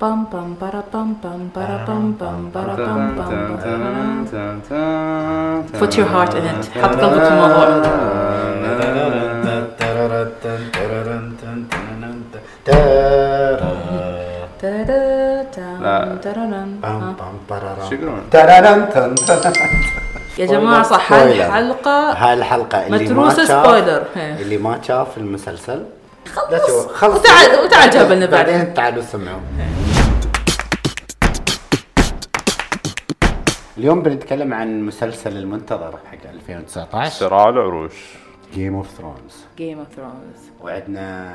بام بام برا بام بام برا بام بام برا بام بام. Put your heart in it. حط قلبك في الموضوع. يقولون؟ يا جماعة صح. هالحلقة هاي الحلقة اللي ما متروسة شاف spoiler. هي. اللي ما شاف المسلسل خلص وتعال وتعال جابلنا بعدين تعالوا سمعوا اليوم بنتكلم عن مسلسل المنتظر حق 2019 صراع العروش. Game of Thrones Game of Thrones وعندنا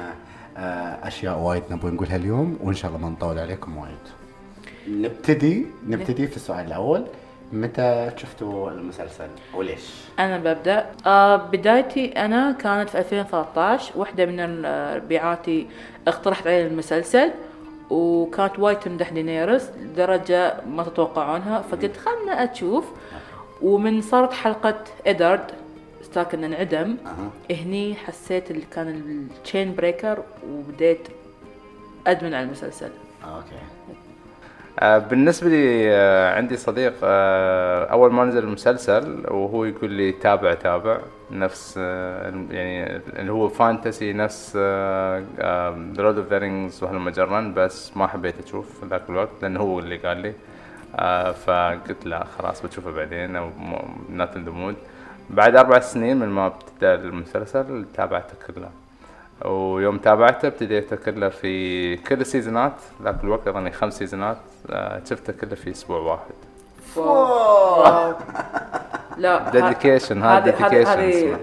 أشياء وايد نبغى نقولها اليوم وإن شاء الله ما نطول عليكم وايد. نبتدي نبتدي في السؤال الأول. متى شفتوا المسلسل؟ وليش؟ أنا ببدأ. آه بدايتي أنا كانت في 2013 واحدة من ربيعاتي اقترحت علي المسلسل. وكانت وايد تمدح دينيرس لدرجه ما تتوقعونها. فقلت خلنا أشوف. ومن صارت حلقة إدارد ستارك إنه انعدم. هني حسيت اللي كان ال chain breaker وبديت أدمن على المسلسل. okay. آه، بالنسبة لي آه، عندي صديق آه، أول ما نزل المسلسل وهو يقول لي تابع تابع نفس آه، يعني اللي هو fantasy نفس Lord of the Rings وهالمجرن بس ما حبيت أشوف ذاك الوقت لأنه هو اللي قال لي. آه، فقلت لا خلاص بتشوفه بعدين أو not the mood بعد أربع سنين من ما ابتدى المسلسل تابعته كله ويوم تابعته ابتديته كله في كل السيزونات ذاك الوقت أظني خمس سيزونات آه، شفته كله في أسبوع واحد. Wow. لا Dedication، هذا dedication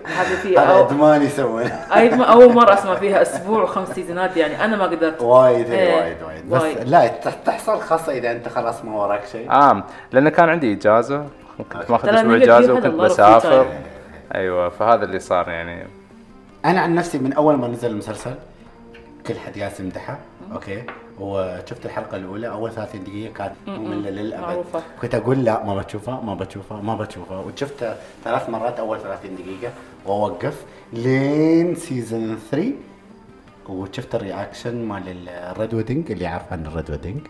هذا في ادمان يسوي أول مرة أسمع فيها أسبوع وخمس سيزونات يعني أنا ما قدرت. وايد إيه، هي وايد وايد. بس. لا تح- تحصل خاصة إذا أنت خلاص ما وراك شيء. آه لأنه كان عندي إجازة كنت ماخذ أسبوع إجازة وكنت بسافر. أيوه فهذا اللي صار يعني. أنا عن نفسي من أول ما نزل المسلسل كل حد ياس يمدحه okay؟ وشفت الحلقة الأولى أول 30 دقيقة كانت للأبد. معروفة. كنت أقول لا ما بتشوفها ما بتشوفها ما بتشوفها. وشفتها ثلاث مرات أول 30 دقيقة وأوقف لين season 3 وشفت ال reaction مال ال Red Wedding اللي عارف عن ال Red Wedding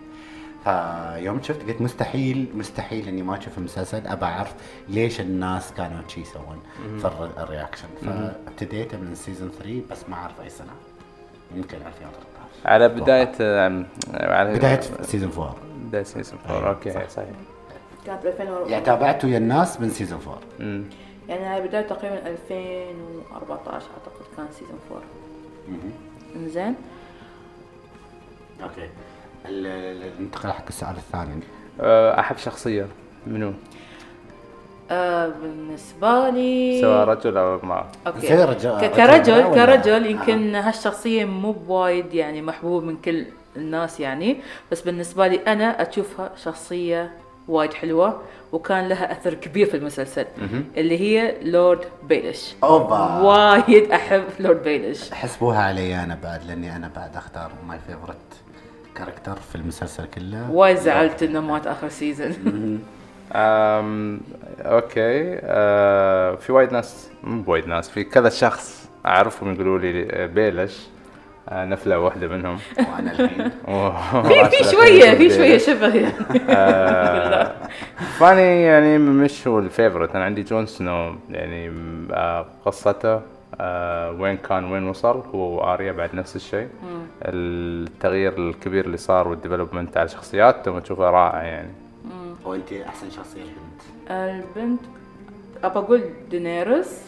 فيوم شفت قلت مستحيل مستحيل إني ما أشوف المسلسل أبى أعرف ليش الناس كانوا شي يسوون في ال re- ال reaction. فابتديت من season 3 بس ما أعرف أي سنة. يمكن 2013 على بداية على بداية season 4 بداية season 4 أيوة، okay صح. صحيح. كانت 2004 يعني تابعت ويا الناس من season 4 أمم. يعني هاي بداية تقريبا 2014 أعتقد كان season 4 إنزين. okay. ننتقل حق السؤال الثاني. آه، أحب شخصية منو؟ آه بالنسبة لي سواء رجل أو امرأة. okay. زي رجال- ك- رجال كرجل ولا- كرجل يمكن هالشخصية مو بوايد يعني محبوب من كل الناس يعني بس بالنسبة لي أنا أشوفها شخصية وايد حلوة وكان لها أثر كبير في المسلسل اللي هي لورد بيلش. أوبا. وايد أحب لورد بيلش. حسبوها علي أنا بعد لأني أنا بعد أختار my favorite character في المسلسل كله. وايد زعلت إنه مات آخر season أم okay. أه في وايد ناس مو بوايد ناس في كذا شخص أعرفهم يقولوا لي آه، بيلش. أه نفلة واحدة منهم. وأنا الحين. في في شوية في شوية شبه يعني. فاني يعني مش هو ال favorite. أنا عندي جون سنو يعني قصته آه، وين كان وين وصل هو وآريا بعد نفس الشيء. التغيير الكبير اللي صار وال development على شخصياتهم اشوفه رائع يعني. وانت أحسن شخصية بنت البنت أبى أقول دينيرس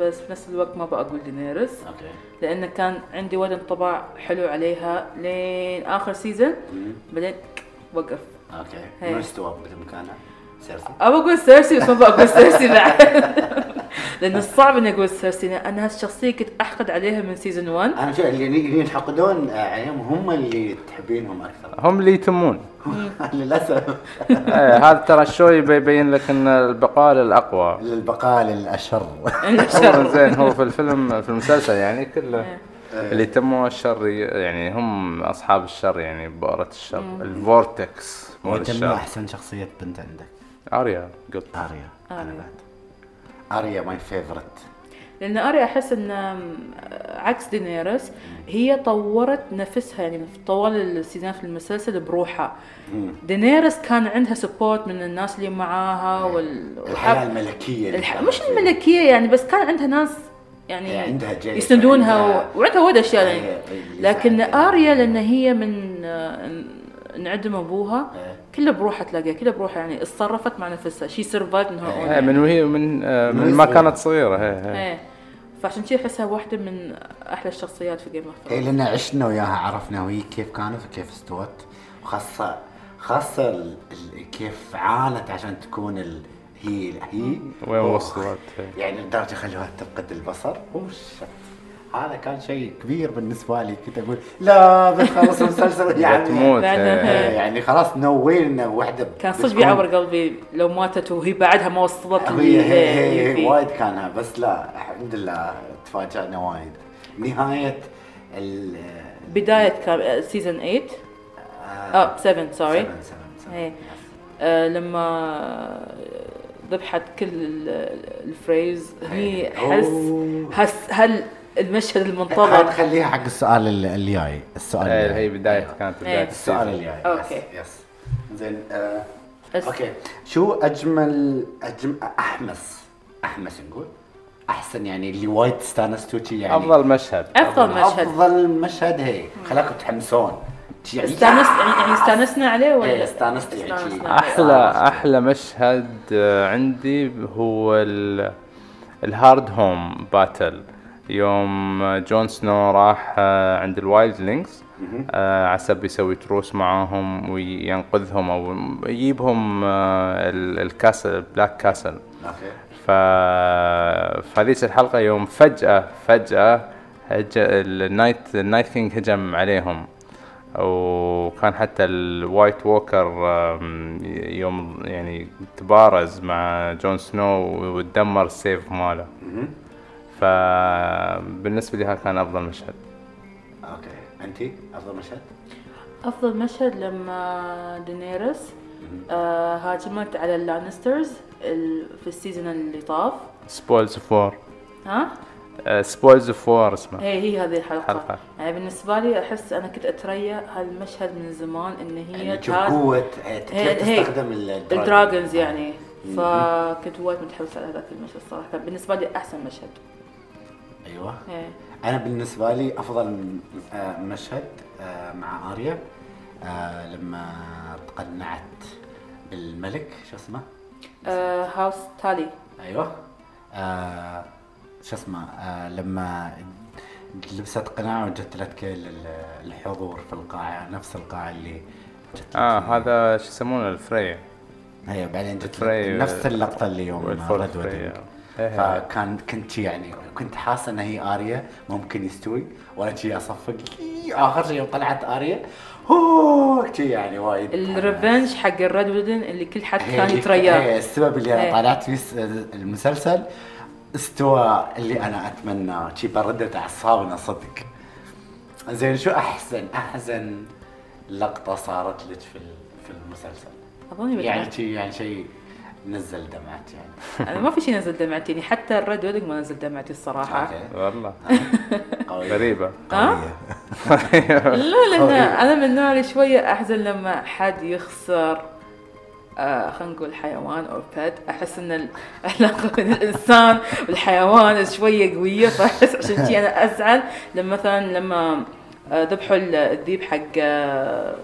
بس بنفس الوقت ما بقول دينيرس okay. لأنه كان عندي وايد انطباع حلو عليها لين آخر season بعدين وقف. okay. ما استوى بمكانها. سيرسي؟ أبى أقول سيرسي بس ما بقول سيرسي بعد. لأنه صعب اني أقول سيرسي أنا هالشخصيه كنت أحقد عليها من season 1 أنا شو اللي ينحقدون عليهم هم اللي تحبينهم أكثر. هم اللي يتمون. للأسف. إيه، هذا ترى شوي يبين لك إن البقاء للأقوى. البقاء للأشر. هو زين هو في الفيلم في المسلسل يعني كله اللي تموا الشر يعني هم أصحاب الشر يعني بؤرة الشر. ال vortex وانت منو الشر. أحسن شخصية بنت عندك؟ آريا قلت. آريا أنا. بعد. اريا my favorite لأن أريا أحس إن عكس دينيرس هي طورت نفسها يعني طوال ال season في المسلسل بروحها. دينيرس كان عندها support من الناس اللي معاها وال... الحياة الملكية الح... مش. الملكية يعني بس كان عندها ناس يعني عندها يسندونها عندها- و... وعندها وايد أشياء يعني. لكن. أريا لأن هي من انعدم أبوها إيه. كله بروحها تلاقيها كله بروحها يعني اتصرفت مع نفسها she survived من. إيه، من وهي من آه، من ما. كانت صغيرة هي هي. إيه فعشان كذي أحسها واحدة من أحلى الشخصيات في Game of اي لأن عشنا وياها عرفنا وهي كيف كانت وكيف استوت وخاصة خاصة ال... ال... كيف عانت عشان تكون ال... هي هي وين. وصلت هي. يعني لدرجة خلوها تفقد البصر وش هذا كان شيء كبير بالنسبة لي كنت أقول لا بتخلص المسلسل يعني هي. إيه، يعني خلاص no way انه وحدة كان صدق بيعور قلبي لو ماتت وهي بعدها ما وصلت هي هي, هي. وايد كانها بس لا الحمد لله تفاجأنا وايد نهاية ال بداية كان season 8 آه 7 sorry سبعة، سبعة، سبعة. إيه. آه لما ذبحت كل ال- ال Freys هي حس أوه. حس هل المشهد المنتظر نخليها حق السؤال ال- اللي جاي السؤال إيه، اللي هي جاي. بداية أيوة. كانت إيه. بداية السؤال. اللي جاي okay. yes. زين آه. okay شو أجمل اجم أحمس أحمس نقول أحسن يعني اللي وايد استانستوا يعني أفضل مشهد أفضل مشهد أفضل مشهد هي خلاكم تحمسون يعني استانست يعني استانسنا عليه ولا إيه، استانست يعني. أحلى أحلى مشهد عندي هو ال- ال Hardhome battle يوم جون سنو راح آه، عند ال wildlings آه، عسب يسوي truce معاهم وينقذهم أو يجيبهم آه، ال- ال castle Black Castle. فهذيك الحلقة يوم فجأة فجأة هج... ال Night ال Night King هجم عليهم. وكان حتى ال White Walker يوم يعني تبارز مع جون سنو وتدمر السيف ماله. فبالنسبة لي هذا كان أفضل مشهد. okay. أنت؟ أفضل مشهد؟ أفضل مشهد لما دينيرس آه هاجمت على ال Lannisters ال- في ال season اللي طاف. Spoils of War ها؟ Spoils of War اسمه. هي هي هذه الحلقة. حلقة. يعني بالنسبة لي أحس أنا كنت أتريا هالمشهد من زمان إن هي يعني تشوف كيف هي تستخدم ال dragon. ال dragons يعني. فكنت وايد متحمسة على هذاك المشهد صراحة. كان بالنسبة لي أحسن مشهد. أيوه. إيه. أنا بالنسبة لي أفضل آه، مشهد آه، مع آريا آه، لما تقنعت بالملك شو اسمه؟ House Tully. أيوه. شو اسمه؟ لما لبست قناع وجت ال- الحضور في القاعة نفس القاعة اللي جت آه هذا شو يسمونه؟ ال Frey. هي بعدين جت نفس اللقطة اللي يوم Red Frey. Wedding. فكان كنت يعني كنت حاسه إن هي آريا ممكن يستوي وأنا شي أصفق. آخر شيء يوم طلعت آريا هو شي يعني وايد ال revenge حق ال Red Wedding اللي كل حد هي كان دي- يترياه. السبب اللي إيه. أنا طلعت فيه الس- المسلسل استوى اللي أنا اتمناه شي بردت أعصابنا صدق. زين شو احسن أحسن لقطة صارت لك في في المسلسل؟ يعني يعني شي يعني شيء نزل دمعت يعني. أنا ما في شيء نزل دمعتي يعني حتى ال Red Wedding ما نزل دمعتي الصراحة. okay. والله. قوية. غريبة. ها؟ لا لأن أنا من النوع اللي شوية أحزن لما حد يخسر آه خلينا نقول حيوان أو بيت أحس إن العلاقة بين الإنسان والحيوان شوية قوية فأحس عشان شي أنا أزعل. لما مثلا لما آه، ذبحوا الذيب حق آه،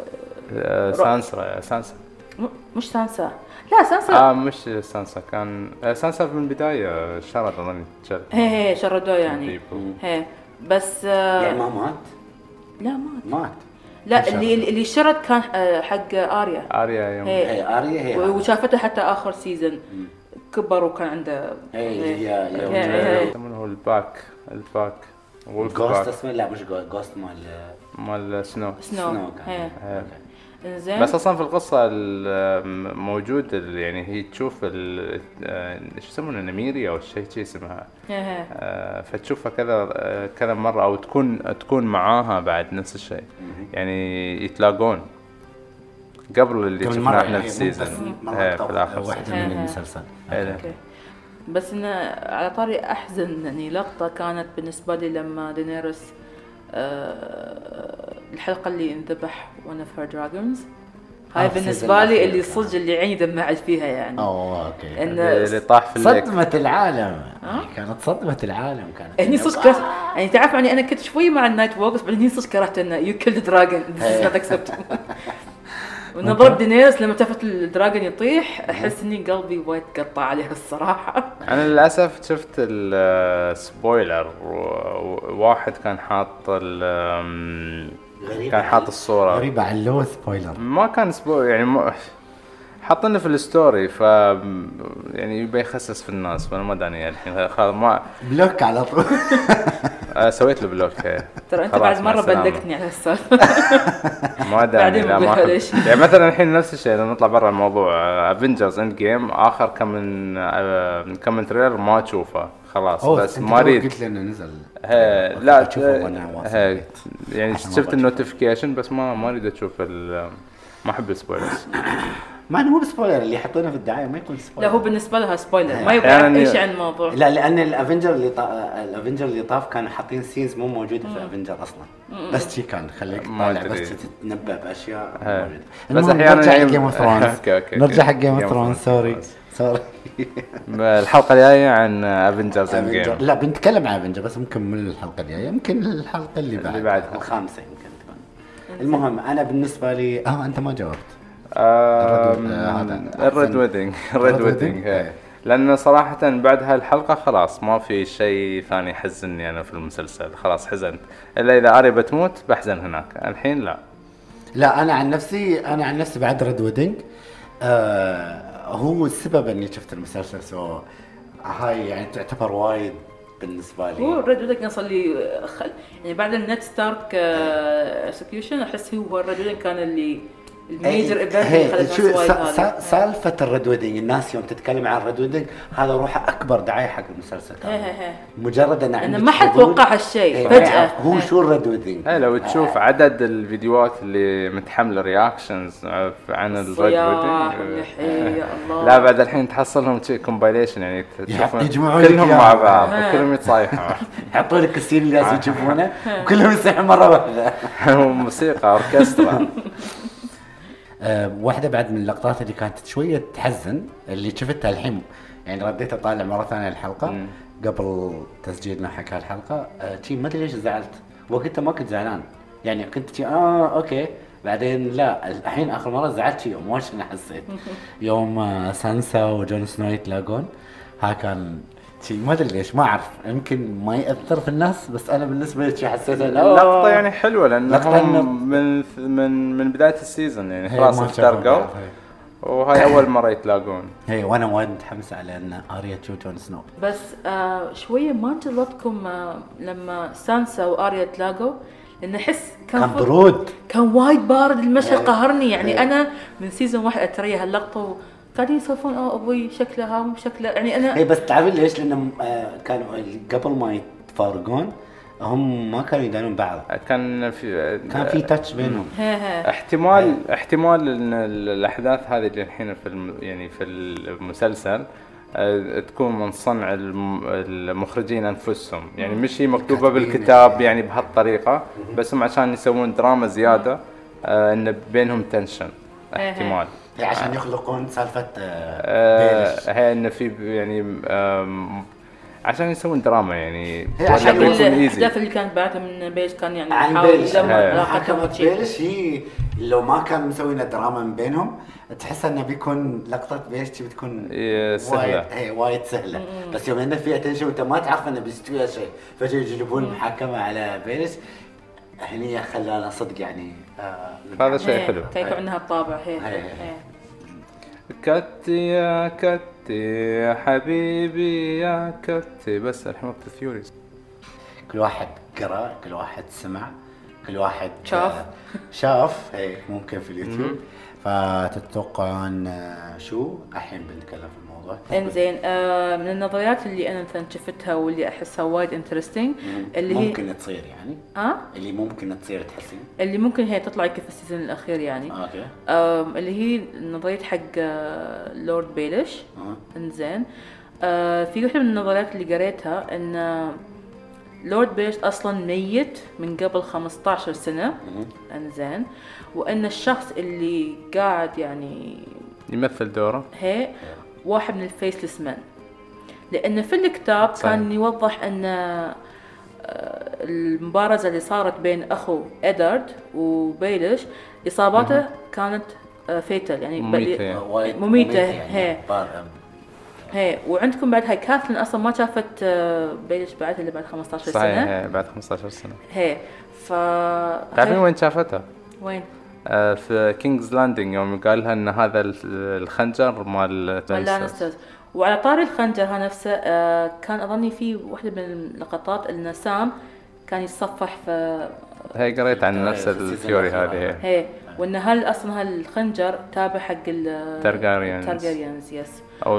آه، سانسا م- مش سانسا. لا سانسا. آه مش سانسا كان آه، سانسا من البداية شرد أظن. هي هي شردوه يعني. هي. بس آه، يعني ما مات. لا مات. مات. لا اللي اللي شرد كان آه، حق آريا. آريا يوم هي. هي آريا هي. وشافته حتى آخر سيزون كبر وكان عنده هي- يسمونه الباك؟ الباك. جوست اسمه؟ لا مش جوست جوست مال مال سنو سنو سنو كان. إيه. انزين بس أصلا في القصة ال- موجود ال- يعني هي تشوف ال- آه، شو يسمونه نميري أو شيء شيء اسمها. هي هي. آه، فتشوفها كذا آه، كذا مرة أو تكون تكون معاها بعد نفس الشيء. يعني يتلاقون. قبل اللي شفناه إحنا يعني؟ في ال season. إيه، في الآخر. واحدة إيه. من المسلسل. إيه. okay. بس إنه على طاري أحزن يعني. لقطة كانت بالنسبة لي لما دينيرس آه الحلقة اللي انذبح one of her dragons هاي آه، بالنسبة لي اللي. صدق اللي عيني دمعت فيها يعني. أوه okay. إن اللي طاح في ال lake صدمة العالم. كانت صدمة العالم كانت هني صدق كرهت يعني تعرف يعني أنا كنت شوي مع ال Night Walkers بعدين هني صدق كرهت إنه you killed dragon this not acceptable ونظرة دينيرس لما شافت ال dragon يطيح أحس إني قلبي وايد قطع عليها الصراحة. أنا للأسف شفت ال spoiler وواحد كان حاط كان حاط الصورة. غريبة على اللو spoiler ما كان spoiler يعني حاطينه في ال story ف يعني يبي يخسس في الناس فأنا ما داني الحين خلاص ما block على طول آه، سويت له block إيه. ترى أنت بعد مرة. بلغتني على السالفة ما داني لا ما. يعني مثلا الحين نفس الشيء لو نطلع برا الموضوع Avengers Endgame آخر كم من آه، كم من trailer ما تشوفه خلاص بس ما أريد قلت لي انه نزل قلت لا. يعني شفت. ال notification بس ما ما أريد أشوف ما أحب ال spoilers مع إنه مو ب spoiler اللي يحطونه في الدعاية ما يكون لا spoiler هو بالنسبة لها سبويلر. ما أحياناً يبغى يعرف أي شيء عن الموضوع. لا لأن ال Avenger اللي طا... ال Avenger اللي طاف كانوا حاطين scenes مو موجودة في ال Avenger أصلا. بس شي كان خليك ما تطالع. بس تتنبأ بأشياء هي. موجودة. بس المهم أحياناً نرجع حق يعني- Game of Thrones نرجع حق. Game of Thrones. sorry sorry الحلقة الجاية عن Avengers Endgame لا بنتكلم عن Avenger بس مكمل الحلقة الجاية يمكن الحلقة اللي بعدها. بعدها. الخامسة يمكن تكون. المهم أنا بالنسبة لي آه أنت ما جاوبت. ال Red. Wedding ال Red Wedding؟ إيه. لأن صراحة بعد هالحلقة خلاص ما في شيء ثاني يحزنني أنا في المسلسل خلاص حزنت إلا إذا آريا بتموت بحزن هناك الحين لا لا أنا عن نفسي أنا عن نفسي بعد Red Wedding آه هو السبب إني شفت المسلسل so هاي يعني تعتبر وايد بالنسبة لي هو ال Red Wedding أصلا اللي خل... يعني بعد Ned Stark execution أحس هو ال Red Wedding كان اللي ال major event اللي خلت سالفة ال Red Wedding الناس يوم تتكلم عن ال Red Wedding هذا روحه أكبر دعاية حق المسلسل هي كان هي هي. مجرد ان عندك ما حد توقع هالشيء، إيه، يعرف هو إيه. شو ال Red Wedding لو تشوف عدد الفيديوهات اللي متحمله reactions عن ال Red Wedding واللحية، الله. لا بعد الحين تحصلهم compilation يعني يجمعون كلهم. مع بعض إيه. كلهم يتصايحوا يحطوا لك ال scene اللي لازم يشوفونه وكلهم يصيحوا مرة واحدة موسيقى أوركسترا آه، واحدة بعد من اللقطات اللي كانت شوية تحزن اللي شفتها الحين يعني رديت أطالع مرة ثانية الحلقة مم. قبل تسجيلنا حق هالحلقة آه، شي ما أدري ليش زعلت. وقتها ما كنت زعلان. يعني كنت شي آه okay. بعدين لا الحين آخر مرة زعلت شي emotion حسيت؟ يوم آه، سانسا وجون سنو يتلاقون ها كان شي ما أدري ليش ما أعرف يمكن ما يأثر في الناس بس أنا بالنسبة لي حسيت إنه اللقطة آه. يعني حلوة لقطة لانهم إنه- من من من بداية ال season يعني خلاص افترقوا. وهاي أول مرة يتلاقون هي وأنا وايد متحمس على إن آريا تشوف جون سنو بس آه شوية ما انتظرتكم آه لما سانسا وآريا تلاقوا لأن أحس كان كان برود كان وايد بارد المشهد. قهرني يعني. أنا من season واحد اتريا هاللقطه وقاعدين يسولفون آه أبوي شكله ها مو شكله يعني أنا اي بس تعرفين ليش؟ لانهم آه، كانوا قبل ما يتفارقون هم ما كانوا يدانون بعض. كان في كان في تاتش بينهم. هي هي احتمال احتمال إن ال- الأحداث هذه اللي الحين في الم يعني في المسلسل آه، تكون من صنع الم- المخرجين أنفسهم. يعني مش هي مكتوبة بالكتاب يعني. يعني بهالطريقة بس هم عشان يسوون دراما زيادة آه، إن بينهم tension إيه. احتمال. عشان يخلقون سالفة آه، بيلش آه، هي إنه في يعني عشان يسوون دراما يعني هي عشان. الاحداث اللي كانت بعدها من بيج كان يعني عن يحاول بيلش يدمر. علاقتهم. بيلش هي لو ما كان مسوينا دراما من بينهم تحس إنه بيكون لقطة بيلش بتكون سهلة. وايد وايد سهلة بس يوم إنه فيها tension وانت ما تعرف إنه بيستوي شيء فجأة يجلبون محاكمة على بيلش هني خلانا صدق يعني آه هذا شيء حلو يكون عندها الطابع هي هي، هي. هي. كتي يا كتي يا حبيبي يا كتي. بس الحين وقت ال theories كل واحد قرأ كل واحد سمع كل واحد شاف. شاف. هي ممكن في اليوتيوب. فتتوقعون شو؟ الحين بنتكلم انزين آه من النظريات اللي أنا مثلا شفتها واللي أحسها وايد interesting اللي هي ممكن تصير يعني؟ آه؟ اللي ممكن تصير تحسين؟ اللي ممكن هي تطلع يمكن في ال season الأخير يعني. okay. آم اللي هي نظرية حق آه لورد بيلش. آه. انزين. آه في واحدة من النظريات اللي قريتها إن لورد بيش أصلا ميت من قبل 15 سنة. انزين. وإن الشخص اللي قاعد يعني يمثل دوره. هي واحد من ال Faceless Men لأن في الكتاب صحيح. كان يوضح أن آه، المبارزة اللي صارت بين أخو إدارد وبيلش إصاباته كانت fatal يعني مميتة يعني. وايد مميتة، يعني. هي. هي وعندكم بعد هاي كاثلين أصلا ما شافت آه، بيلش بعد إلا بعد 15 صحيح سنة هي بعد 15 سنة هي ف تعرفين وين شافتها؟ وين؟ آه، في King's Landing يوم قال لها إن هذا ال- الخنجر مال Lannisters وعلى طاري الخنجر نفسه آه، كان أظني في واحدة من اللقطات إن سام كان يتصفح في هي قريت عن نفس ال theory. هذه هي. وإن هل أصلا هالخنجر تابع حق ال Targaryens. Targaryens yes أو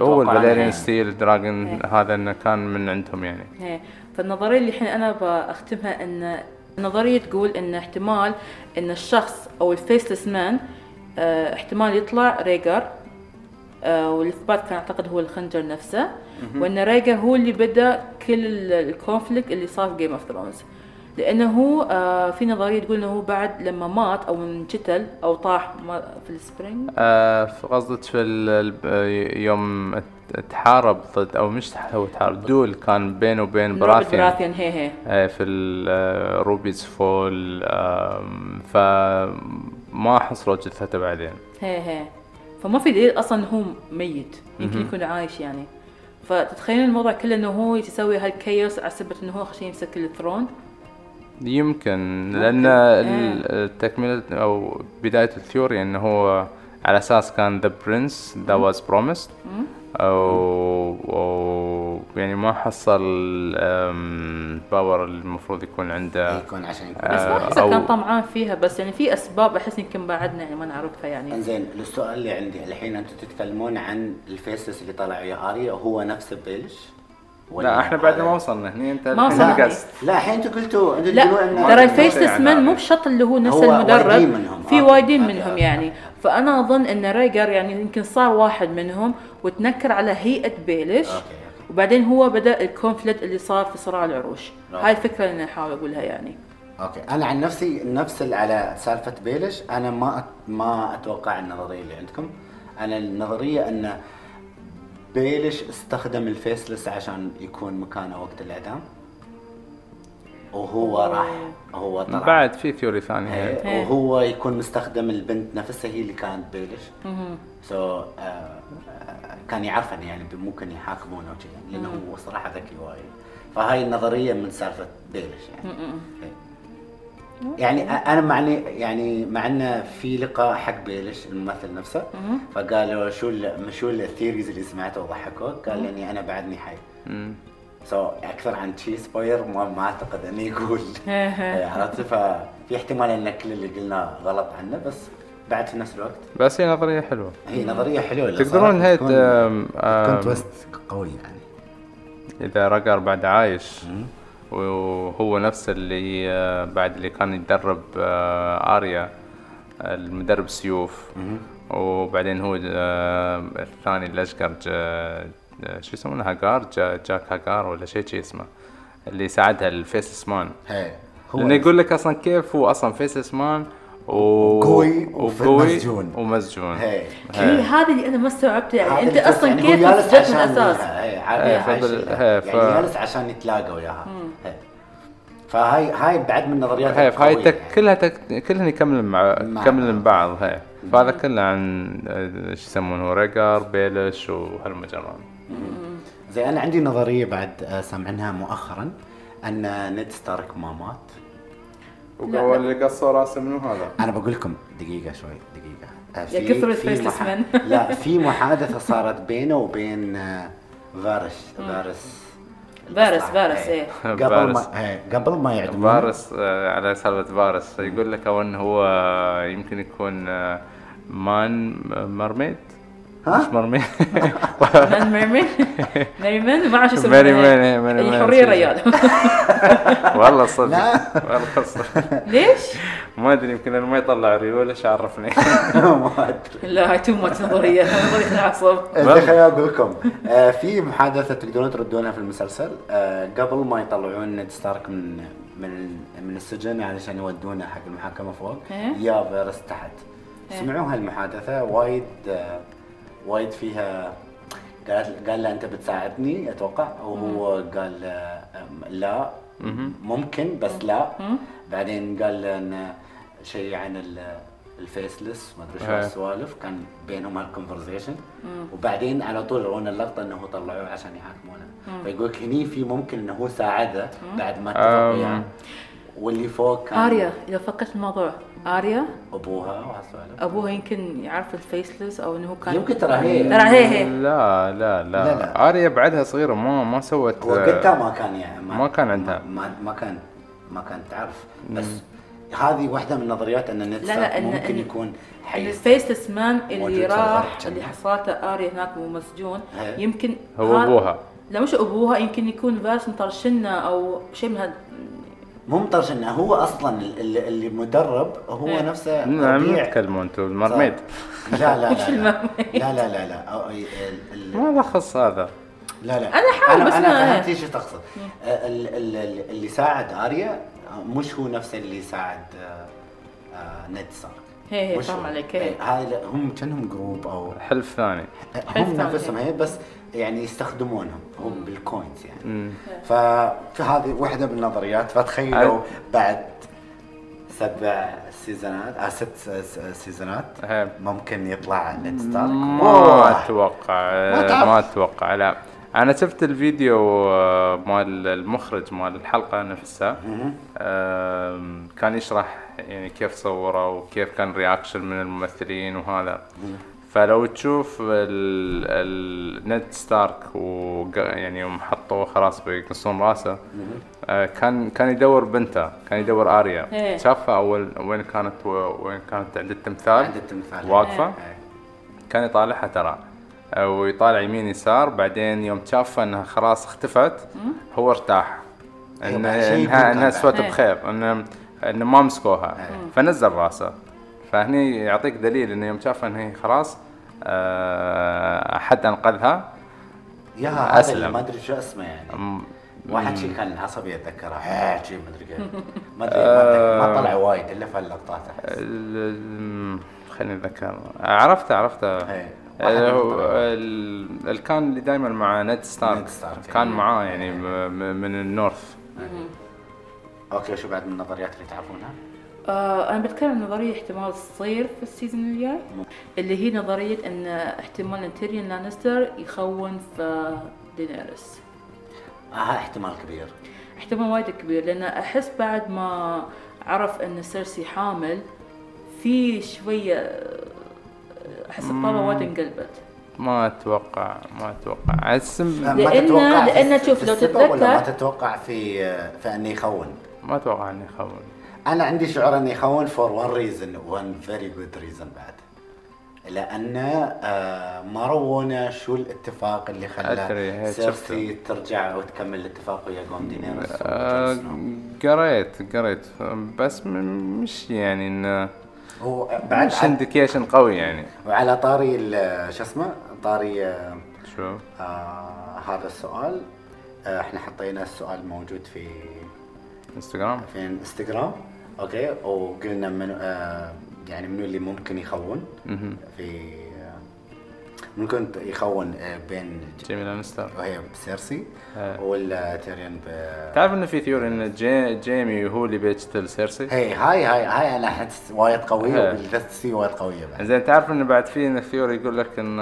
هو ال Valyrian steel dagger. هذا إنه كان من عندهم يعني. هي. فالنظرية اللي الحين أنا بختمها إن النظريه تقول إن احتمال إن الشخص أو ال faceless man آه احتمال يطلع ريجر آه والاثبات كان اعتقد هو الخنجر نفسه وإن ريجر هو اللي بدأ كل ال conflict اللي صار في Game of Thrones لأنه هو آه في نظرية تقول إنه هو بعد لما مات أو انقتل أو طاح في ال spring آه قصدك في يوم تحارب ضد أو مش هو تحارب دول كان بينه وبين براثيان. براثيان هي هي. آه، في ال rubies fall فما حصلوا جثته بعدين. هي هي. فما في دليل أصلا هو ميت. يمكن يكون عايش يعني. فتتخيلون الموضوع كله إنه هو يسوي هال chaos على سبة إنه هو عشان يمسك ال throne يمكن لأن. ال- تكملة أو بداية ال theory إنه هو على أساس كان the prince that was promised أو أو يعني ما حصل power المفروض يكون عنده. يكون عشان يكون بس ما آه، أو- كان طمعان فيها بس يعني في أسباب أحس يمكن بعدنا يعني ما نعرفها يعني. إنزين السؤال اللي عندي الحين أنتم تتكلمون عن ال faceless اللي طلع ويا اريا هو نفسه بيلش؟ لا إحنا بعد ما هذا- وصلنا هني أنت ما وصلنا. لا الحين أنتم قلتوا أنتم لا ترى يعني man. مو بشرط اللي هو نفس المدرب. في آه، وايدين منهم. يعني. فأنا أظن إن ريجر يعني يمكن صار واحد منهم وتنكر على هيئة بيلش okay،. وبعدين هو بدأ ال conflict اللي صار في صراع العروش. okay. هاي الفكرة اللي أنا احاول أقولها يعني. okay. أنا عن نفسي نفس على سالفة بيلش أنا ما ما أتوقع النظرية اللي عندكم. أنا النظرية إن بيلش استخدم ال faceless عشان يكون مكانه وقت الإعدام. وهو. راح هو طلع. بعد في theory ثانية هي. إيه،. وهو يكون مستخدم البنت نفسها هي اللي كانت بيلش so كان يعرف انه يعني ممكن يحاكمونه وكذا لأنه هو صراحة ذكي وايد. فهاي النظرية من سالفة بيلش يعني. إيه. يعني أنا معني يعني مع إنه في لقاء حق بيلش الممثل نفسه فقالوا شو ال شو ال theories اللي سمعته وضحكوك قال إني أنا بعدني حي. so أكثر عن شي spoiler ما, ما أعتقد إنه يقول. إيه. عرفت؟ ففي احتمال إن كل اللي قلناه غلط عنه بس بعد في نفس الوقت. بس هي نظرية حلوة. هي نظرية حلوة لو تقدرون هي تكون- twist قوي يعني. إذا رقر بعد عايش وهو نفس اللي آه، بعد اللي كان يدرب آه، آريا المدرب سيوف. وبعدين هو الثاني الأشقر شو يسمونه؟ هاجار؟ جا- جاك هاجار ولا شيء شي اسمه. اللي ساعدها ال faceless man هي. هو لأنه يقول لك أصلا كيف هو أصلا faceless man و... وقوي وفي- وقوي مسجون. ومسجون. هي. هي. هذه اللي أنا ما استوعبت يعني أنت أصلا يعني كيف جالس تثبت من الأساس؟ هي هي، هاي. هي، ف- يعني جالس عشان يتلاقى وياها. هي. فهاي هاي بعد من النظريات هاي فهاي القوية تك. كلها تك كلها يكمل مع مع كمل بعض. بعض هاي فهذا كله عن آه، شو يسمونه؟ ريجر بيلش وهالمجران زي أنا عندي نظرية بعد آه، سامعينها مؤخرا أن نيد ستارك ما مات وهو اللي قصوا راسه منو هذا؟ أنا بقول لكم دقيقة شوي دقيقة آه، يا كثر في الفيسلس محا- مان. لا في محادثة صارت بينه وبين آه، فارس فارس فارس. فارس. إيه قبل. ما قبل ما يعدمون فارس على سالفة فارس يقول لك أو انه هو يمكن يكون مان مرميد ها؟ مش مرميد مان ميرمين ميرمين ما أعرف شو اسمه. ماري مان، ماري مان. الحريه ريال والله صدق. والله صدق. ليش؟ ما أدري يمكن ما يطلع ريول إيش عرفني؟ ما أدري. لا هاي تو ماتش نظرية نظرية خليني أقول لكم في محادثة تقدرون تردونها في المسلسل. آه، قبل ما يطلعون نيد ستارك من من من السجن علشان يودونه حق المحاكمة فوق إيه. يا فيرس تحت. إيه. سمعوا هالمحادثة؟ وايد آه، وايد فيها قال قال له أنت بتساعدني أتوقع وهو قال لا. ممكن بس لا. بعدين قال له شيء عن ال- الفيسلس ما أدري شو. السوالف كان بينهم هالكونفرزيشن وبعدين على طول يرونا اللقطة إنه طلعوه عشان يحاكمونه فيقول لك هني في ممكن إنه هو ساعده بعد ما اتفق. وياه واللي فوق كان آريا إذا فكرت الموضوع آريا؟ أبوها وهالسوالف أبوها يمكن يعرف ال faceless أو إنه هو كان يمكن ترى هي. ترى هي هي. لا لا لا، لا لا. آريا بعدها صغيرة ما ما سوت وقتها ما كان يعني ما كان عندها. ما, ما كان ما كانت تعرف. بس هذه واحدة من النظريات أن لا، إن- ممكن إن- يكون حي. ال faceless man اللي راح اللي. حصلته آريا هناك ومسجون إيه. يمكن هو أبوها. لا مش أبوها يمكن يكون فاس مطرشنا أو شيء من هذا مو مطرش إنه هو أصلا اللي, اللي مدرب هو إيه. نفسه نعم. تكلموا أنتم ال mermaid لا لا لا لا؟ لا لا لا لا. ما له خص هذا. لا لا. أنا أحاول بس أنا فهمت إيش تقصد. ال- ال- ال- اللي ساعد أريا مش هو نفسه اللي ساعد آه، آه، نيد ستارك. هي هي فاهم. عليك إيه، هاي هم كأنهم group أو حلف ثاني. هم ثاني. نفسهم هي بس يعني يستخدمونهم هم بال coins يعني. فهذه واحدة من النظريات فتخيلوا بعد سبع سيزونات آه ست سيزونات. ممكن يطلع نيد ستارك ما. أتوقع ما تعرف. ما أتوقع لا أنا شفت الفيديو آه، مال المخرج مال الحلقة نفسها كان يشرح يعني كيف صوره وكيف كان reaction من الممثلين وهذا فلو تشوف ال- ال- نيد ستارك وق- يعني يوم حطوه خلاص بيقصون راسه. آه، كان كان يدور بنته كان يدور آريا. إيه. شافها اول وين كانت وين كانت عند التمثال؟ عند التمثال. واقفة. إيه. كان يطالعها ترى. آه، ويطالع يمين يسار. بعدين يوم شافها إنها خلاص اختفت هو ارتاح. إيه، انها انها سوت. بخير. ان ان ما مسكوها. إيه. فنزل راسه. فهني يعطيك دليل انه يوم شافها إنها خلاص آه، حد أنقذها. يا هذا. اللي ما أدري شو اسمه يعني. واحد شيء كان عصبي اتذكره شيء ما أدري كيف. ما أدري ما ما طلع وايد إلا في هاللقطات أحس. ال- خليني أتذكر. عرفته عرفته. إيه. آه، اللي كان اللي دائما مع نيد ستارك, نيد ستارك، كان. معاه يعني م- من النورث. okay شو بعد من النظريات اللي تعرفونها؟ آه أنا بتكلم عن نظرية احتمال تصير في ال season الجاي اللي هي نظرية إن احتمال ان تيريون لانستر يخون في دينيرس آه احتمال كبير. احتمال وايد كبير لأن أحس بعد ما عرف إن سيرسي حامل في شوية آه، أحس الطاوله وايد انقلبت. ما أتوقع ما أتوقع. السم لا، ما لأن- تتوقع في- لأن في شوف لو ولا ما تتذكر- تتوقع في في إنه يخون. ما أتوقع إنه يخون. أنا عندي شعور انه يخون for one reason one very good reason بعد. لأن آه ما رونا شو الاتفاق اللي خلى سيرسي ترجع وتكمل الاتفاق ويا جون دينيرس آه،. قريت قريت. بس مش يعني انه هو بعد مش indication قوي يعني. وعلى طاري شو اسمه؟ طاري آه شو؟ آه هذا السؤال. آه إحنا حطينا السؤال موجود في انستغرام في انستغرام okay وقلنا من آه يعني منو اللي ممكن يخون مهم. في آه ممكن يخون آه بين جيمي لانستر وهي سيرسي آه. ولا تيريون ب تعرف إنه في theory إن جي جيمي هو اللي بيقتل سيرسي هي هاي هاي هاي أنا احس وايد قوية. وبالذات سي وايد قوية بعد زين تعرف إنه بعد في theory يقول لك إن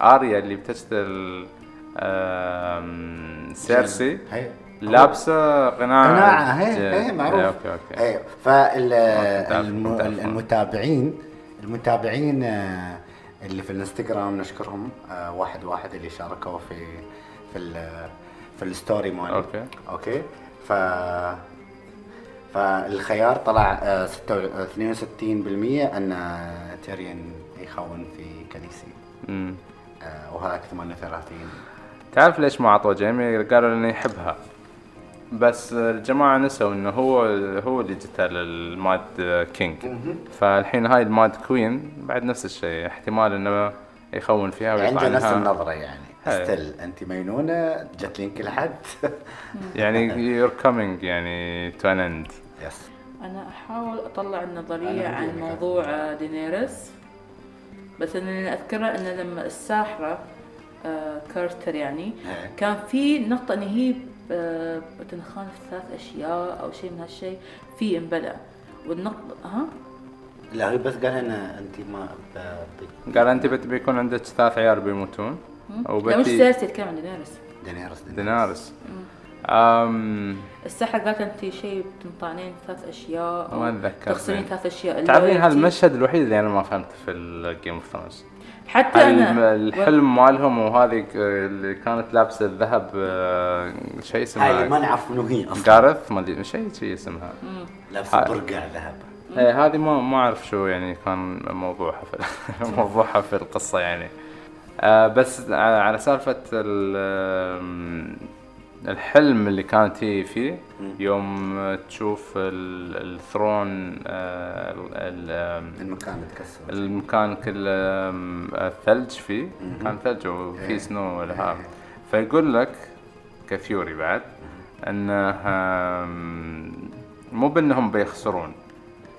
آريا اللي بتقتل سيرسي هي لابسة قناع قناعة هي هي معروف إيه، okay okay هي فال كنت أعرف- الم- كنت أعرف. المتابعين آه، اللي في الانستغرام نشكرهم آه، واحد واحد اللي شاركوا في في في ال story مالي okay. okay ف فالخيار طلع آه، ستة- آه، 62% أن تيريون يخون في دينيرس مم. آه، وهذاك 38 تعرف ليش ما عطوا جيمي؟ قالوا انه يحبها بس الجماعة نسوا إنه هو هو اللي قتل ال mad king فالحين هاي ال mad queen بعد نفس الشيء احتمال إنه يخون فيها ويطلع عنده نفس النظرة يعني. هاي. still أنت مجنونه جت لين كل حد يعني you're coming يعني to an end. يس أنا أحاول أطلع النظرية عن. موضوع دينيرس بس إني أذكره ان لما الساحرة آه، كارتر يعني إيه. كان في نقطة إن هي بتنخان في ثلاث أشياء أو شيء من هالشيء في انبلع والنقطه ها؟ لا هي بس قال أنا أنت ما ب... ب... قال أنت بت بيكون عندك ثلاث عيال بيموتون. لا مش سيرسي تتكلم عن دينيرس دينيرس دينارس أم الساحره قالت انت شيء بتنطعنين ثلاث أشياء ما أو أتذكر. تخسرين. ثلاث أشياء. تعرفين هذا. المشهد الوحيد اللي أنا ما فهمته في الجيم اوف ثرونز حتى أنا الحلم مالهم وهذه اللي كانت لابسة الذهب آه، شيء هاي اسمها ما نعرف منو هي أصلا. جارث ما أدري شيء شيء اسمها. لابسة هاي. برقع ذهب. إيه هذه ما ما أعرف شو يعني كان موضوعها في موضوعها في القصة يعني. آه بس على سالفة الحلم اللي كانت هي فيه يوم تشوف ال- الثرون آه، المكان تكسر. المكان كله آم، ثلج فيه. كان ثلج وفي. سنو والهاب فيقول لك ك theory بعد انه مو بأنهم بيخسرون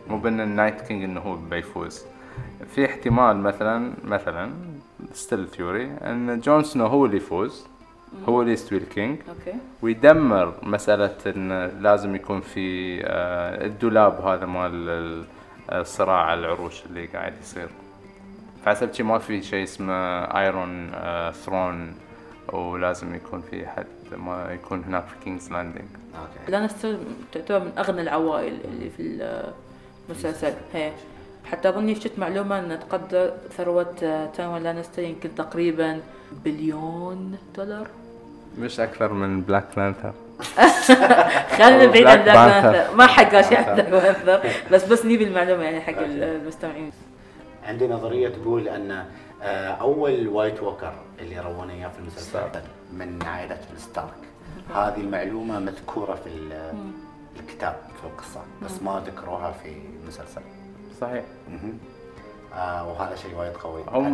مو بأن ال Night King إنه هو بيفوز. في احتمال مثلا مثلا still theory أن جون سنو هو اللي يفوز. هو اللي يستوي ال king okay. ويدمر مسألة إن لازم يكون في آه، الدولاب هذا مال ال- الصراع على العروش اللي قاعد يصير. فحسب شي ما في شيء اسمه Iron Throne ولازم يكون في حد ما يكون هناك في King's Landing okay. لانستر تعتبر من أغنى العوائل اللي في المسلسل. هي. حتى أظني شفت معلومة إن تقدر ثروة آه، تايوين لانستر يمكن تقريبا بليون دولار. مش أكثر من بلاك بانثر خلينا بعيد عن بلاك. بانثر ما حق شيء عن بلاك بانثر بس بس نبي المعلومة يعني حق المستمعين. عندي نظرية تقول أن آه، أول White Walker اللي رونا إياه في المسلسل. من عائلة الستارك هذه المعلومة مذكورة في ال- الكتاب في القصة بس ما ذكروها في المسلسل. صحيح. آه وهذا شيء وايد قوي. هم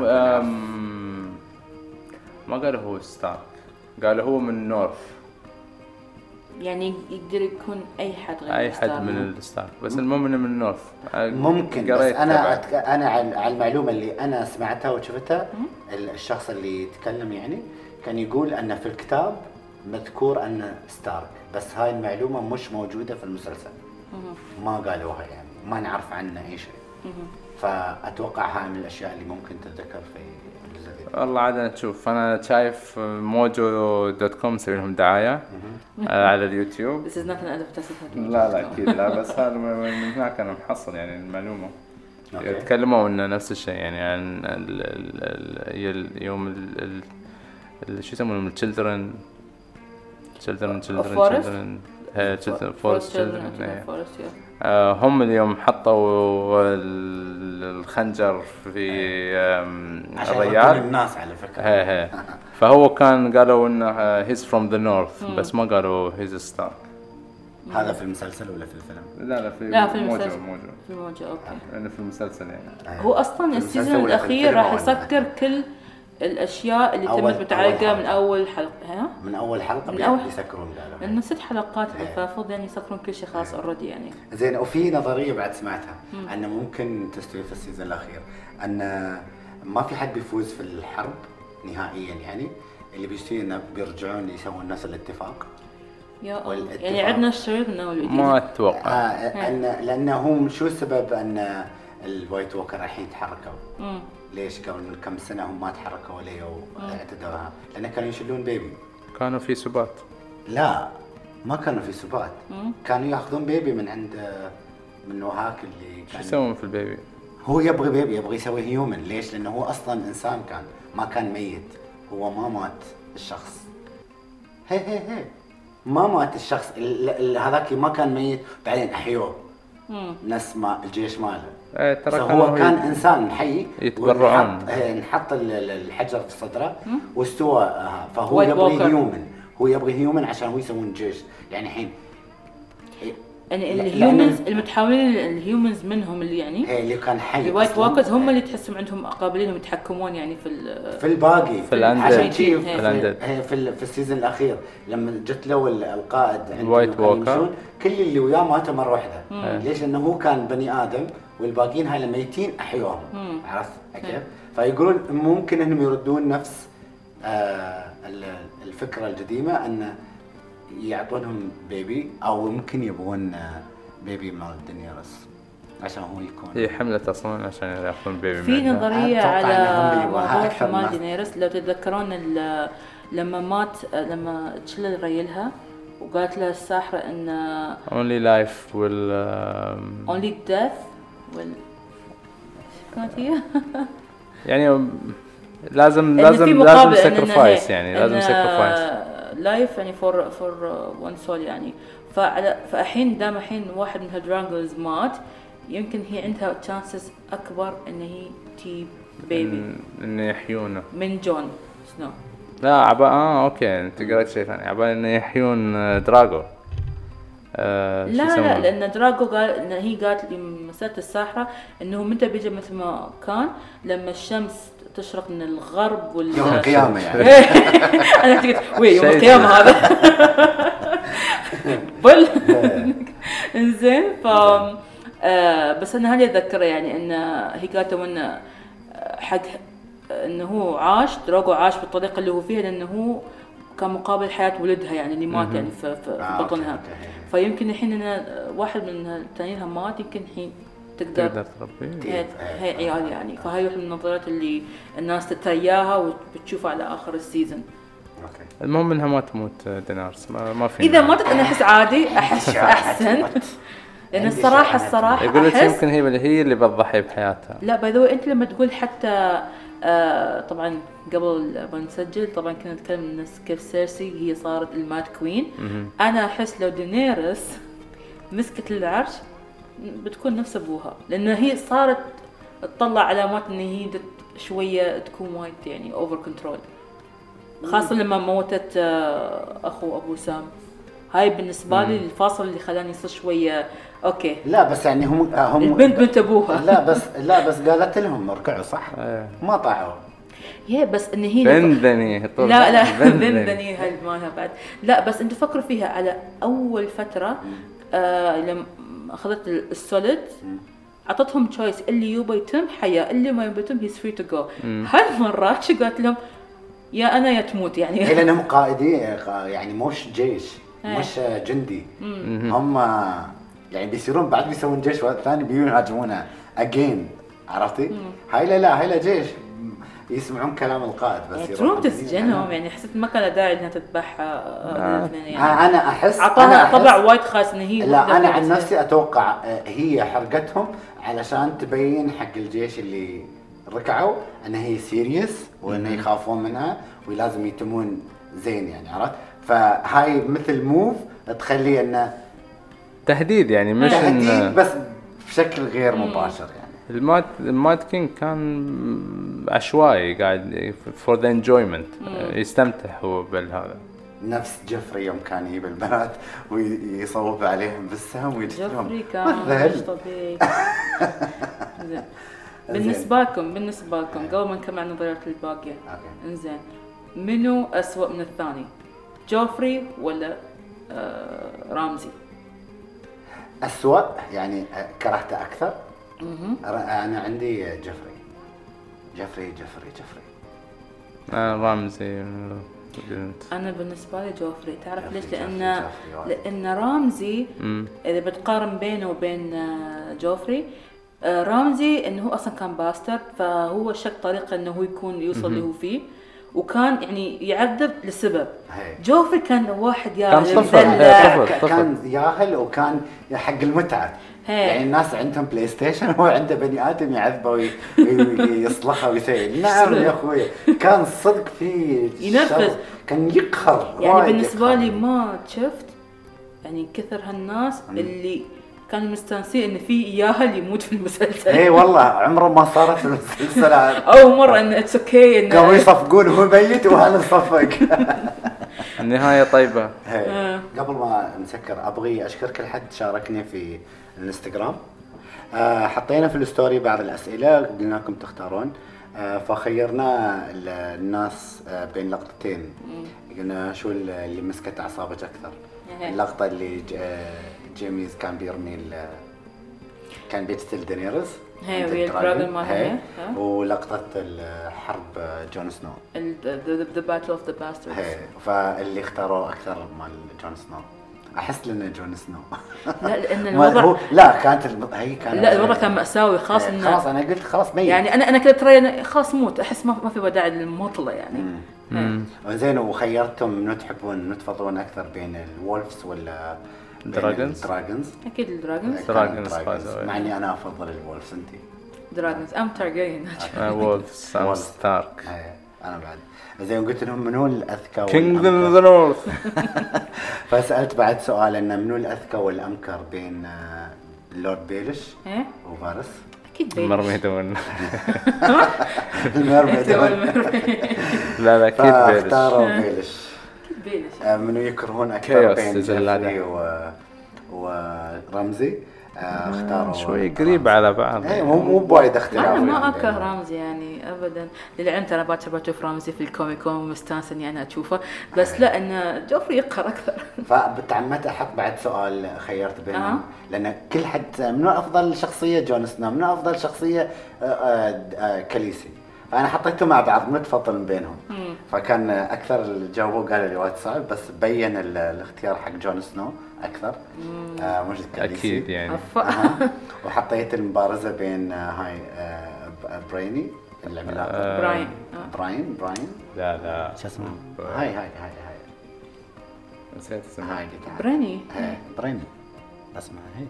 ما قالوا هو ستارك قالوا هو من north. يعني يقدر يكون أي حد غير أي حد. من الستارك بس المهم إنه من north. آه، ممكن بس أنا. أتك... أنا على على المعلومة اللي أنا سمعتها وشفتها ال- الشخص اللي يتكلم يعني كان يقول أن في الكتاب مذكور أن ستارك بس هاي المعلومة مش موجودة في المسلسل. ما قالوها يعني ما نعرف عنه أي شيء. فأتوقع هاي من الأشياء اللي ممكن تذكر في. والله عاد أنا تشوف أنا شايف موجو dot com مسوي لهم دعاية آه، على اليوتيوب This is not an advertisement. لا لا أكيد لا بس هذا من هناك أنا محصل يعني المعلومة. تكلموا إنه نفس الشيء يعني عن ال ال ال ال- يوم ال ال ال- شو يسمونهم forest? شلدرن فورست Forest children, شلدرن children, forest, yeah. آه، هم اليوم حطوا ال- الخنجر في يردون الريال. الناس على فكرة. هي هي فهو كان قالوا إنه he's from the North بس ما قالوا he's Stark هذا في المسلسل ولا في الفيلم؟ لا لا في لا، في موجو المسلسل. موجو في موجة okay. لأنه في المسلسل يعني. هو أصلا ال season الأخير راح؟ يسكر كل الأشياء اللي تمت متعلقة. من أول حلقة ها؟ من أول حلقة من أول- بيسكرون قالوا لأنه ست حلقات إيه. فالمفروض يعني يسكرون كل شيء خلاص already يعني. زين وفي نظرية بعد سمعتها أن ممكن تستوي في ال season الأخير أن ما في حد بيفوز في الحرب نهائيا يعني اللي بيصير إنه بيرجعون يسوون نفس الاتفاق. يعني عندنا الشريط من أول ما أتوقع. آه ان لأنه هم شو السبب؟ أن ال White Walker الحين تحركوا؟ مم. ليش قبل كم سنة هم ما تحركوا ولا اعتدوها؟ لأن كانوا يشيلون baby. كانوا في سبات. لا ما كانوا في سبات. كانوا ياخذون baby من عند من وهاك اللي شو كان يسوون في ال baby؟ هو يبغي baby يبغي يسوي human ليش؟ لأنه هو أصلا إنسان كان. ما كان ميت. هو ما مات الشخص. هي هي هي. ما مات الشخص. ال- ال- هذاك ما كان ميت. بعدين أحيوه. نفس ما الجيش ماله. إيه ترى هو كان إنسان حي يتبرعون. ونحط- نحط ال- الحجر في صدره واستوى آه، فهو يبغي. human هو يبغى human عشان هو يسوون جيش يعني الحين يعني ال humans المتحولين ال humans منهم اللي يعني هي اللي كان حي ال White. Walkers هم اللي تحسهم عندهم قابلين يتحكمون يعني في ال- في الباقي في ال undead. عشان في ال undead. في, في, ال- في ال season الأخير لما جت له ال- القائد ال White. يمشون، كل اللي وياه ماتوا مرة واحدة مم. ليش؟ لأنه هو كان بني آدم والباقيين هاي الميتين احيوهم. عرفت كيف؟ فيقولون ممكن إنهم يردون نفس آه ال- الفكرة القديمة أن يعطونهم baby أو يمكن يبغون baby مال دنيارس عشان هو يكون هي حملت أصلا عشان ياخذون baby في. نظرية على موضوع ناس. دينيرس لو تتذكرون ال- لما مات لما تشل ريلها وقالت له الساحرة إن only life وال um, only death وال كانت هي؟ يعني لازم لازم لازم هي- يعني لازم sacrifice life يعني for for one soul يعني. فعلى فالحين دام الحين واحد من هال dragons مات يمكن هي عندها chances أكبر إن هي تجيب baby انه يحيونه من جون. سنو لا عبا آه okay أنت قريت شيء ثاني. عبا انه يحيون آه، دراجو آه لا لا؟ لأن دراجو قال إن هي قالت لي مسألة الساحرة إنه متى بيجي مثل ما كان لما الشمس تشرق من الغرب وال يوم القيامة يعني. أنا قلت وي يوم شيء القيامة هذا. بل إنزين ف آه بس أنا هذه اتذكره يعني إن هي قالت انه حق إنه هو عاش دراجو عاش بالطريقة اللي هو فيها لأنه هو كان مقابل حياة ولدها يعني اللي مات يعني في, في, آه، بطنها. okay. فيمكن الحين إن واحد من التنانين مات يمكن الحين تقدر تقدر تربيه. هي, عيال يعني. فهاي واحدة من النظريات اللي الناس تترياها وبتشوفها على آخر السيزون okay. المهم انها ما تموت آه، دينارس. ما, ما في إذا ماتت أنا أحس عادي أحس أحسن. لأن الصراحه. الصراحة يقول لك يمكن هي اللي هي اللي بتضحي بحياتها. لا by the أنت لما تقول حتى آه طبعا قبل ما نسجل طبعا كنا نتكلم عن كيف سيرسي هي صارت ال Mad Queen. أنا أحس لو دينيرس مسكت العرش بتكون نفس أبوها لأن هي صارت تطلع علامات إن هي شوية تكون وايد يعني over control خاصة لما موتت آه، أخو أبو سام. هاي بالنسبة لي الفاصل اللي خلاني يصير شوية okay. لا بس يعني هم هم البنت بنت أبوها. لا بس لا بس قالت لهم اركعوا صح؟ إيه. ما طاعوا يا بس إن هي bend the knee لا لا bend the knee. هاي مالها بعد لا بس انت فكروا فيها على أول فترة آه لما أخذت ال Unsullied أعطتهم choice اللي يبى يتم حياة اللي ما يبى يتم he's free to go هالمرات شو قالت لهم؟ يا أنا يا تموت هي يعني لأنهم قائدين يعني مش جيش إيه. مش جندي. هم يعني بيصيرون بعد بيسوون جيش ثاني بيجون يهاجمونه again عرفتي؟ هاي لا لا هاي لا جيش. يسمعون كلام القائد بس يعني يروحون تروم تسجنهم يعني حسيت ما كان داعي إنها تذبحها آه، الاثنين يعني. آه، أنا احس أنا اعطاها طبع وايد خاص إن هي لا أنا عن نفسي أتوقع آه، هي حرقتهم علشان تبين حق الجيش اللي ركعوا إن هي serious وإن يخافون منها ولازم يتمون زين يعني عرفت؟ فهاي مثل move تخلي إنه تهديد يعني مش تهديد بس بشكل غير مباشر ال Mad ال Mad King كان عشوائي قاعد for the enjoyment يستمتع هو بالهذا. نفس جيفري يوم كان يجيب البنات ويصوب عليهم بالسهم ويجتهم جوفري كان مش طبيعي. زين. بالنسبة لكم بالنسبة لكم قبل ما نكمل عن النظريات الباقية. okay. إنزين. منو أسوأ من الثاني؟ جوفري ولا آه رامزي؟ أسوأ يعني آه، كرهته أكثر؟ أنا عندي جيفري جيفري جيفري جيفري آه رامزي قلت. أنا بالنسبة لي جوفري تعرف جوفري، ليش؟ لأن جوفري. لأن رامزي. إذا بتقارن بينه وبين آه، جوفري آه، رامزي إنه هو أصلا كان bastard فهو شك طريقة إنه هو يكون يوصل اللي هو فيه وكان يعني يعذب لسبب هي. جوفري كان واحد يا كان طفل، كان ياهل وكان حق المتعة هي. يعني الناس عندهم PlayStation وهو عنده بني آدم يعذبه وي- وي- ويصلخه ويسوي. نعم يا أخوي. كان صدق في ينفذ. كان يقهر يعني بالنسبة يقهر. لي ما شفت يعني كثر هالناس اللي كانوا مستانسين إن في ياهل يموت في المسلسل. اي والله عمره ما صارت في المسلسل. أول مرة إن it's okay قاموا انه يصفقون وهو ميت وأنا نصفق النهاية طيبة. هي. قبل ما نسكر أبغي اشكر كل حد شاركني في الإنستغرام. آه، حطينا في ال story بعض الأسئلة قلنا لكم تختارون. آه، فخيرنا ال- الناس آه، بين لقطتين. قلنا شو ال- اللي مسكت أعصابك أكثر؟ إيه. اللقطة اللي آه، جيميز كان بيرمي ال- كان بيقتل دينيرز هي. هي. ها. ولقطة الحرب جون سنو the Battle of the Bastards هي فاللي اختاروه أكثر مال جون سنو أحس لنا جون سنو لا لأن الوضع هو لا كانت. هي كانت لا الوضع كان مأساوي خاص إيه، انه خلاص أنا قلت خلاص ميت يعني أنا أنا كنت ترى خلاص موت أحس ما ما في داعي للمماطلة يعني إيه. زين وخيرتم منو تحبون منو تفضلون أكثر بين ال wolves ولا dragons؟ ال dragons. أكيد ال dragons. dragons dragons. مع إني أنا أفضل ال wolves أنت؟ dragons ام تارجيريان و wolves ام. ستارك إيه، أنا بعد. زين قلت لهم منو الأذكى والأمكر؟ the north فسألت بعد سؤال إنه منو الأذكى والأمكر بين لورد بيلش وفارس أكيد بيلش مرمي دون المرمى لا لا أكيد بيلش فاختاروا بيلش منو يكرهون أكثر بين. جيفري و... ورمزي آه، اختاروا شوي قريب على بعض. اي مو مو بوايد اختلاف أنا ما يعني. أكره. رمزي يعني ابدا. للعلم أنا باكر بشوف رمزي في ال Comic Con مستانسه اني أنا أشوفه. بس لا إن جوفري يقهر أكثر. فبتعمدت أحط بعد سؤال خيرت بينهم. أها. لأن كل حد منو أفضل شخصية؟ جون سنو. منو أفضل شخصية؟ آه، آه، آه، كاليسي فانا حطيتهم مع بعض منو تفضل من بينهم. فكان أكثر اللي جاوبوا قالوا لي وايد صعب بس بين ال- الاختيار حق جون سنو أكثر. آه، أكيد يعني. أها. وحطيت المبارزة بين آه، هاي آه، ب- برايني العملاق آه. براين. آه. براين براين. لا لا. شو اسمه؟ هاي هاي هاي هاي. نسيت اسمها هاي. بريني. إيه، بريني. اسمها هي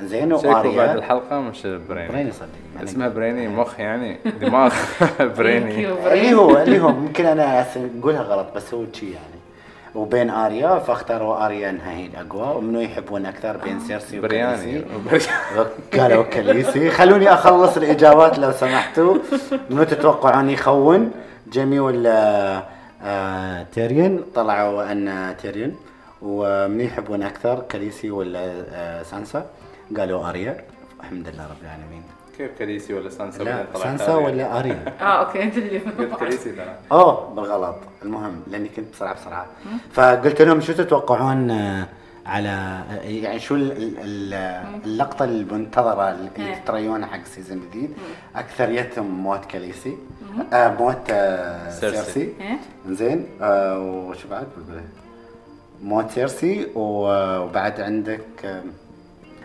زين شكله بعد الحلقة مش بريني. بريني صدق يعني اسمها بريني مخ يعني دماغ. بريني. اللي هو اللي هو ممكن أنا أقولها غلط بس هو شي يعني. وبين آريا فاختاروا آريا إنها هي الأقوى ومنو يحبون أكثر؟ بين سيرسي برياني. وكاليسي. قالوا كاليسي خلوني أخلص الإجابات لو سمحتوا. منو تتوقعون يخون. جيمي ولا آه تيريون طلعوا أن تيريون ومن يحبون أكثر كاليسي ولا آه سانسا؟ قالوا أريا. الحمد لله رب العالمين. كيف كاليسي ولا سانسا لا سانسا؟ ولا أريا. آه okay أنت اللي قلت كاليسي ترى؟ اوه بالغلط. المهم لأني كنت بسرعة بسرعة. فقلت لهم شو تتوقعون آه، على آه، يعني شو ال- ال- ال- اللقطة المنتظرة اللي. تتريونها حق season جديد؟ اكثريتهم موت كاليسي آه موت آه سيرسي. إيه. زين. آه وشو بعد؟ موت سيرسي وبعد عندك آه،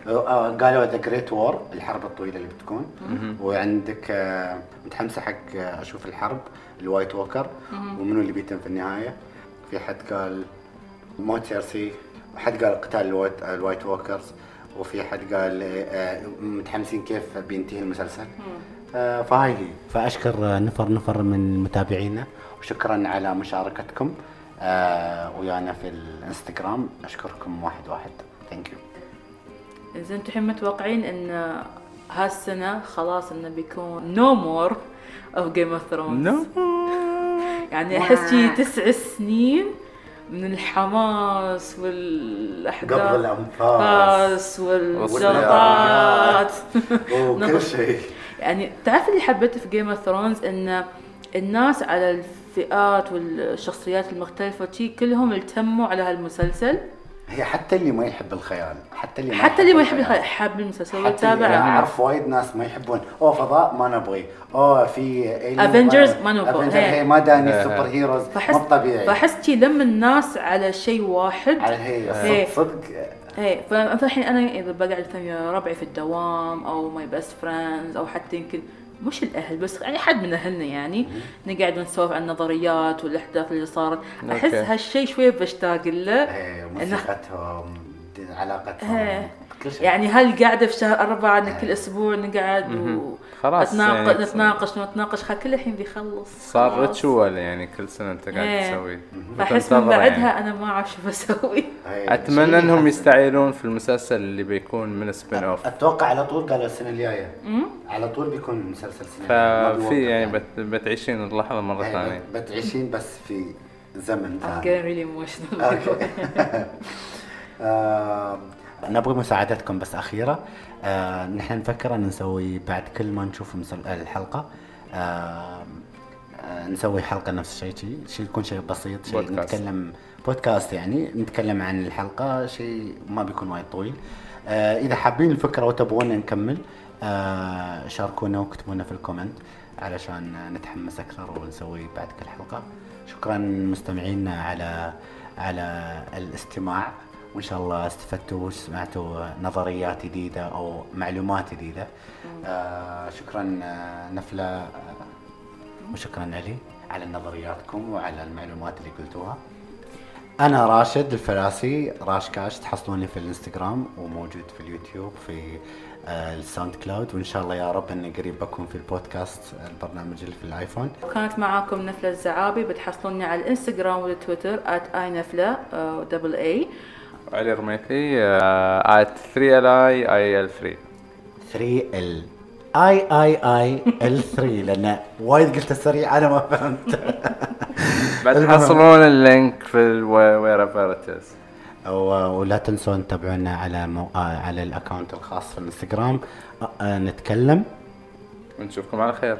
قالوا the Great War الحرب الطويلة اللي بتكون. وعندك آه، متحمسة حق آه، أشوف الحرب ال White Walker ومنو اللي بيتم في النهاية؟ في حد قال موت سيرسي وحد قال قتال الوايت, ال White Walkers وفي حد قال آه، متحمسين كيف بينتهي المسلسل. آه، فهاي هي. فأشكر آه، نفر نفر من متابعينا. وشكرا على مشاركتكم. آه، ويانا في الانستغرام. أشكركم واحد واحد. thank you زين أنتم الحين متوقعين إن هالسنة خلاص إنه بيكون no more of Game of Thrones no يعني أحس شي تسع سنين من الحماس والأحداث. قبض الأنفاس. والجلطات وكل شيء. يعني تعرف اللي حبيته في Game of Thrones إن الناس على الفئات والشخصيات المختلفة شي كلهم التموا على هالمسلسل. هي حتى اللي ما يحب الخيال حتى اللي حتى اللي ما يحب الخيال. حاب المسلسل ويتابعه أنا أعرف وايد ناس ما يحبون. أوه فضاء ما نبغي أوه في Avengers ما. Avengers هي. ما داني. super heroes مو طبيعي. فحس لم الناس على شيء واحد. على هي. صدق إيه فمثلا الحين أنا إذا بقعد مثلا ربعي في الدوام أو my best friends أو حتى يمكن مش الأهل بس يعني حد من أهلنا يعني نقعد ونسولف عن النظريات والأحداث اللي صارت. أحس. هالشيء شوي بشتاق له. إنه- موسيقتهم علاقتهم. يعني هالقعده في شهر أربعة إن كل أسبوع نقعد و خلاص نتناقش يعني نتناقش نتناقش؟ خل كل الحين بيخلص. صار خلاص. ritual يعني كل سنة انت قاعد إيه. تسوي. فأحس من بعدها يعني. أنا ما أعرف شو بسوي. أتمنى إنهم. يستعيلون في المسلسل اللي بيكون من spin-off أتوقع على طول قالوا السنة الجاية. على طول بيكون مسلسل سنه ففي يعني بت- بتعيشين اللحظة مرة إيه، ثانية. بت- بتعيشين بس في زمن I'm ثاني. getting really emotional. okay آه، نبغى مساعدتكم بس اخيره آه، نحن نفكر أن نسوي بعد كل ما نشوف مسل- الحلقة آه، آه، نسوي حلقة نفس الشيء شيء شيء يكون شيء بسيط شيء بودكاست. نتكلم بودكاست يعني نتكلم عن الحلقة شيء ما بيكون وايد طويل. آه، إذا حابين الفكرة وتبغونا نكمل آه، شاركونا واكتبونا في الكومنت علشان نتحمس أكثر ونسوي بعد كل حلقة. شكرا مستمعينا على على الاستماع. وإن شاء الله استفدتوا وسمعتوا نظريات جديدة أو معلومات جديدة. آه شكرا آه، نفلة آه، وشكرا علي على نظرياتكم وعلى المعلومات اللي قلتوها. أنا راشد الفلاسي راش كاش تحصلوني في الإنستغرام وموجود في اليوتيوب في آه، ال SoundCloud. وإن شاء الله يا رب إني قريب بكون في البودكاست البرنامج اللي في الآيفون. كانت معاكم نفلة الزعابي بتحصلوني على الإنستغرام والتويتر نفلة double A علي رميثي at 3 li il 3 3 ال اي اي اي ال 3 لأن وايد قلت سريع أنا ما فهمت. بعد المهم. تحصلون اللينك في وير ايفر و- ولا تنسون تتابعونا على مو... آه، على الاكونت الخاص في الإنستغرام. آه، آه، نتكلم. ونشوفكم على خير.